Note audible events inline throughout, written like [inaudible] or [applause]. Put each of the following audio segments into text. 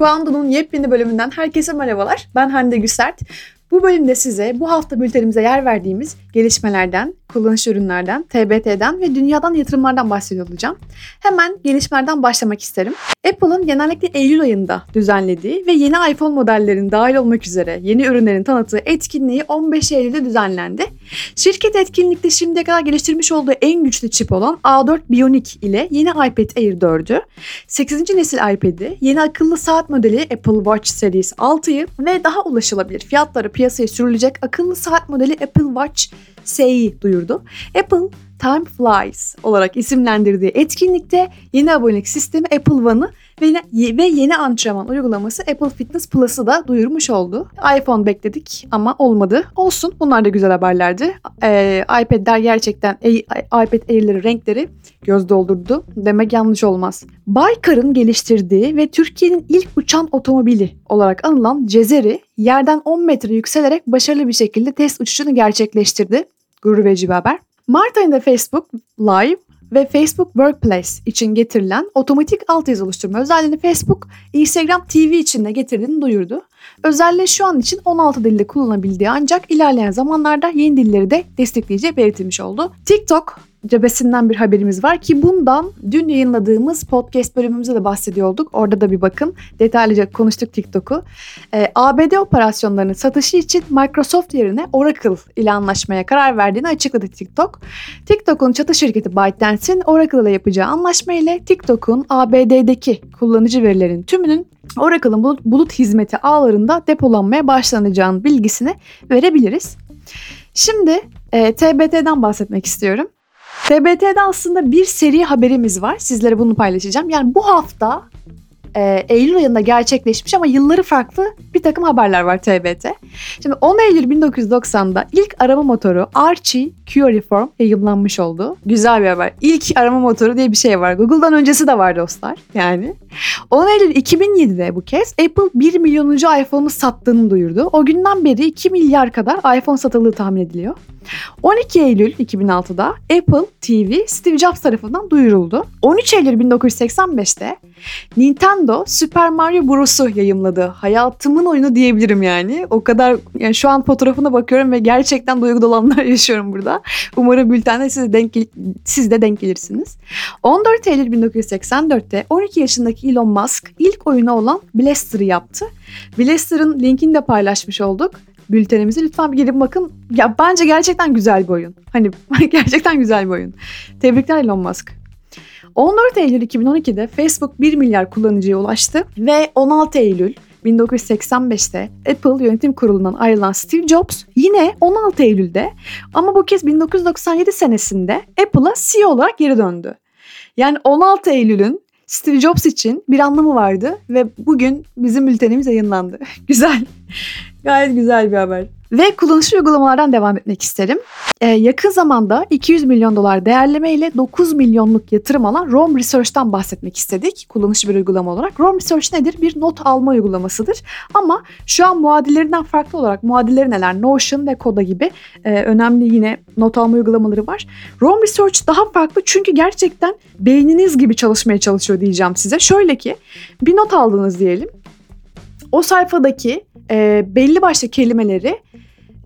Kuando'nun yepyeni bölümünden herkese merhabalar. Ben Hande Güsert. Bu bölümde size bu hafta bültenimize yer verdiğimiz gelişmelerden, kullanış ürünlerden, TBT'den ve dünyadan yatırımlardan bahsediyor olacağım. Hemen gelişmelerden başlamak isterim. Apple'ın genellikle Eylül ayında düzenlediği ve yeni iPhone modellerinin dahil olmak üzere yeni ürünlerin tanıttığı etkinliği 15 Eylül'de düzenlendi. Şirket etkinlikte şimdiye kadar geliştirmiş olduğu en güçlü çip olan A4 Bionic ile yeni iPad Air 4'ü, 8. nesil iPad'i, yeni akıllı saat modeli Apple Watch Series 6'yı ve daha ulaşılabilir fiyatları piyasaya sürülecek akıllı saat modeli Apple Watch SE'yi duyurdu. Apple Time Flies olarak isimlendirdiği etkinlikte yeni abonelik sistemi Apple One'ı ve, ve yeni antrenman uygulaması Apple Fitness Plus'ı da duyurmuş oldu. iPhone bekledik ama olmadı. Olsun bunlar da güzel haberlerdi. Ee, iPad'ler gerçekten iPad Air'leri renkleri göz doldurdu. Demek yanlış olmaz. Baykar'ın geliştirdiği ve Türkiye'nin ilk uçan otomobili olarak anılan Cezeri yerden 10 metre yükselerek başarılı bir şekilde test uçuşunu gerçekleştirdi. Gurur verici bir haber. Mart ayında Facebook Live ve Facebook Workplace için getirilen otomatik altyazı oluşturma özelliğini Facebook, Instagram TV için de getirdiğini duyurdu. Özelliği şu an için 16 dilde kullanabildiği ancak ilerleyen zamanlarda yeni dilleri de destekleyeceği belirtilmiş oldu. TikTok cebesinden bir haberimiz var ki bundan dün yayınladığımız podcast bölümümüzde de bahsediyorduk. Orada da bir bakın. Detaylıca konuştuk TikTok'u. Ee, ABD operasyonlarının satışı için Microsoft yerine Oracle ile anlaşmaya karar verdiğini açıkladı TikTok. TikTok'un çatı şirketi ByteDance'in Oracle ile yapacağı anlaşma ile TikTok'un ABD'deki kullanıcı verilerinin tümünün Oracle'ın bulut, bulut hizmeti ağlarında depolanmaya başlanacağının bilgisini verebiliriz. Şimdi e, TBT'den bahsetmek istiyorum. TBT'de aslında bir seri haberimiz var. Sizlere bunu paylaşacağım. Yani bu hafta e, Eylül ayında gerçekleşmiş ama yılları farklı bir takım haberler var TBT. Şimdi 10 Eylül 1990'da ilk arama motoru Archie Curiform yayınlanmış oldu. Güzel bir haber. İlk arama motoru diye bir şey var. Google'dan öncesi de var dostlar. Yani. 10 Eylül 2007'de bu kez Apple 1 milyonuncu iPhone'u sattığını duyurdu. O günden beri 2 milyar kadar iPhone satıldığı tahmin ediliyor. 12 Eylül 2006'da Apple TV Steve Jobs tarafından duyuruldu. 13 Eylül 1985'te Nintendo Super Mario Bros'u yayımladı. Hayatımın oyunu diyebilirim yani. O kadar yani şu an fotoğrafına bakıyorum ve gerçekten duygu dolanlar [laughs] yaşıyorum burada. Umarım bültende siz de denk, siz de denk gelirsiniz. 14 Eylül 1984'te 12 yaşındaki Elon Musk ilk oyunu olan Blaster'ı yaptı. Blaster'ın linkini de paylaşmış olduk bültenimizi. Lütfen bir gelin bakın. Ya bence gerçekten güzel bir oyun. Hani [laughs] gerçekten güzel bir oyun. Tebrikler Elon Musk. 14 Eylül 2012'de Facebook 1 milyar kullanıcıya ulaştı ve 16 Eylül 1985'te Apple yönetim kurulundan ayrılan Steve Jobs yine 16 Eylül'de ama bu kez 1997 senesinde Apple'a CEO olarak geri döndü. Yani 16 Eylül'ün Steve Jobs için bir anlamı vardı ve bugün bizim bültenimiz yayınlandı. [laughs] güzel. Gayet güzel bir haber. Ve kullanışlı uygulamalardan devam etmek isterim. Ee, yakın zamanda 200 milyon dolar değerleme ile 9 milyonluk yatırım alan Rome Research'tan bahsetmek istedik. Kullanışlı bir uygulama olarak. Rome Research nedir? Bir not alma uygulamasıdır. Ama şu an muadillerinden farklı olarak muadilleri neler? Notion ve Koda gibi e, önemli yine not alma uygulamaları var. Rome Research daha farklı çünkü gerçekten beyniniz gibi çalışmaya çalışıyor diyeceğim size. Şöyle ki bir not aldınız diyelim. O sayfadaki e, belli başlı kelimeleri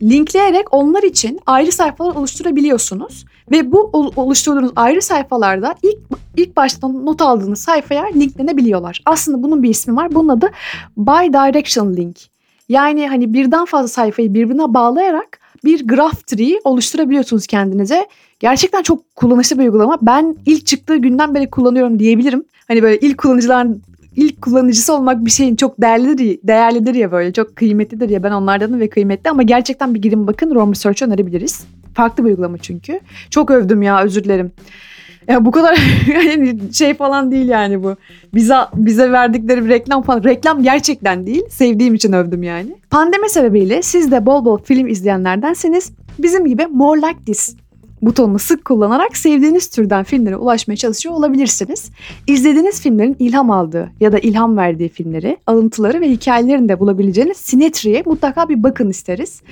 linkleyerek onlar için ayrı sayfalar oluşturabiliyorsunuz. Ve bu oluşturduğunuz ayrı sayfalarda ilk ilk başta not aldığınız sayfaya linklenebiliyorlar. Aslında bunun bir ismi var. Bunun adı Bi-Directional Link. Yani hani birden fazla sayfayı birbirine bağlayarak bir graph tree oluşturabiliyorsunuz kendinize. Gerçekten çok kullanışlı bir uygulama. Ben ilk çıktığı günden beri kullanıyorum diyebilirim. Hani böyle ilk kullanıcıların ilk kullanıcısı olmak bir şeyin çok değerlidir, değerlidir ya böyle çok kıymetlidir ya ben onlardanım ve kıymetli ama gerçekten bir girin bakın Rome Research önerebiliriz. Farklı bir uygulama çünkü. Çok övdüm ya özür dilerim. Ya bu kadar yani [laughs] şey falan değil yani bu. Bize bize verdikleri bir reklam falan. Reklam gerçekten değil. Sevdiğim için övdüm yani. Pandemi sebebiyle siz de bol bol film izleyenlerdenseniz bizim gibi More Like This butonunu sık kullanarak sevdiğiniz türden filmlere ulaşmaya çalışıyor olabilirsiniz. İzlediğiniz filmlerin ilham aldığı ya da ilham verdiği filmleri, alıntıları ve hikayelerini de bulabileceğiniz Sinetri'ye mutlaka bir bakın isteriz.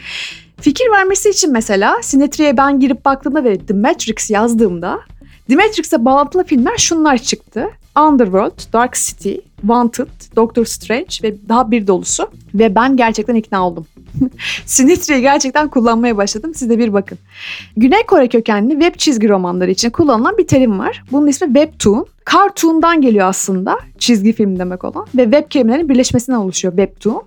Fikir vermesi için mesela Sinetri'ye ben girip baktığımda ve The Matrix yazdığımda The Matrix'e bağlantılı filmler şunlar çıktı. Underworld, Dark City, Wanted, Doctor Strange ve daha bir dolusu. Ve ben gerçekten ikna oldum. [laughs] Sinitri'yi gerçekten kullanmaya başladım. Siz de bir bakın. Güney Kore kökenli web çizgi romanları için kullanılan bir terim var. Bunun ismi Webtoon. Cartoon'dan geliyor aslında. Çizgi film demek olan. Ve web kelimelerin birleşmesinden oluşuyor Webtoon.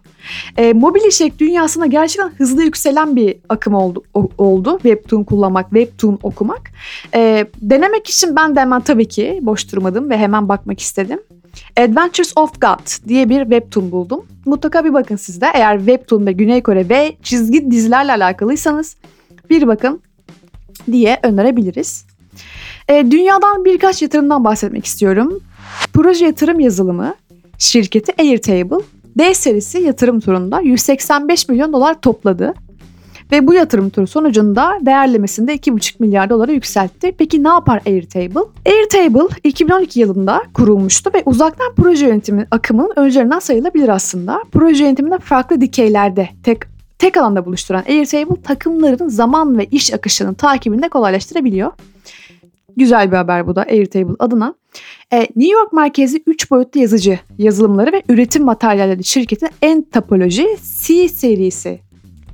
E, mobil içerik dünyasında gerçekten hızlı yükselen bir akım oldu, o, oldu. Webtoon kullanmak, Webtoon okumak. E, denemek için ben de hemen tabii ki boş durmadım ve hemen bakmak istedim. Adventures of God diye bir webtoon buldum. Mutlaka bir bakın siz de. Eğer webtoon ve Güney Kore ve çizgi dizilerle alakalıysanız bir bakın diye önerebiliriz. E, dünyadan birkaç yatırımdan bahsetmek istiyorum. Proje yatırım yazılımı şirketi Airtable D serisi yatırım turunda 185 milyon dolar topladı. Ve bu yatırım turu sonucunda değerlemesinde 2,5 milyar dolara yükseltti. Peki ne yapar Airtable? Airtable 2012 yılında kurulmuştu ve uzaktan proje yönetimi akımının öncülerinden sayılabilir aslında. Proje yönetiminde farklı dikeylerde tek tek alanda buluşturan Airtable takımların zaman ve iş akışının takibini de kolaylaştırabiliyor. Güzel bir haber bu da Airtable adına. E, New York merkezi 3 boyutlu yazıcı yazılımları ve üretim materyalleri şirketin en topoloji C serisi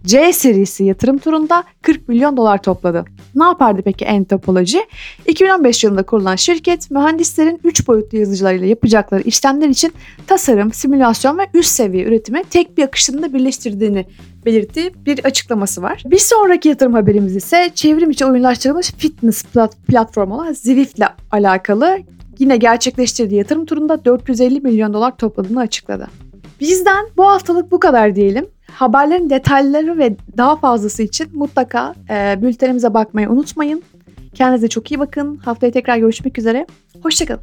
C serisi yatırım turunda 40 milyon dolar topladı. Ne yapardı peki Entopoloji? 2015 yılında kurulan şirket mühendislerin 3 boyutlu yazıcılarıyla yapacakları işlemler için tasarım, simülasyon ve üst seviye üretimi tek bir akışında birleştirdiğini belirttiği bir açıklaması var. Bir sonraki yatırım haberimiz ise çevrim içi oyunlaştırılmış fitness plat platformu olan Zwift ile alakalı yine gerçekleştirdiği yatırım turunda 450 milyon dolar topladığını açıkladı. Bizden bu haftalık bu kadar diyelim. Haberlerin detayları ve daha fazlası için mutlaka e, bültenimize bakmayı unutmayın. Kendinize çok iyi bakın. Haftaya tekrar görüşmek üzere. Hoşçakalın.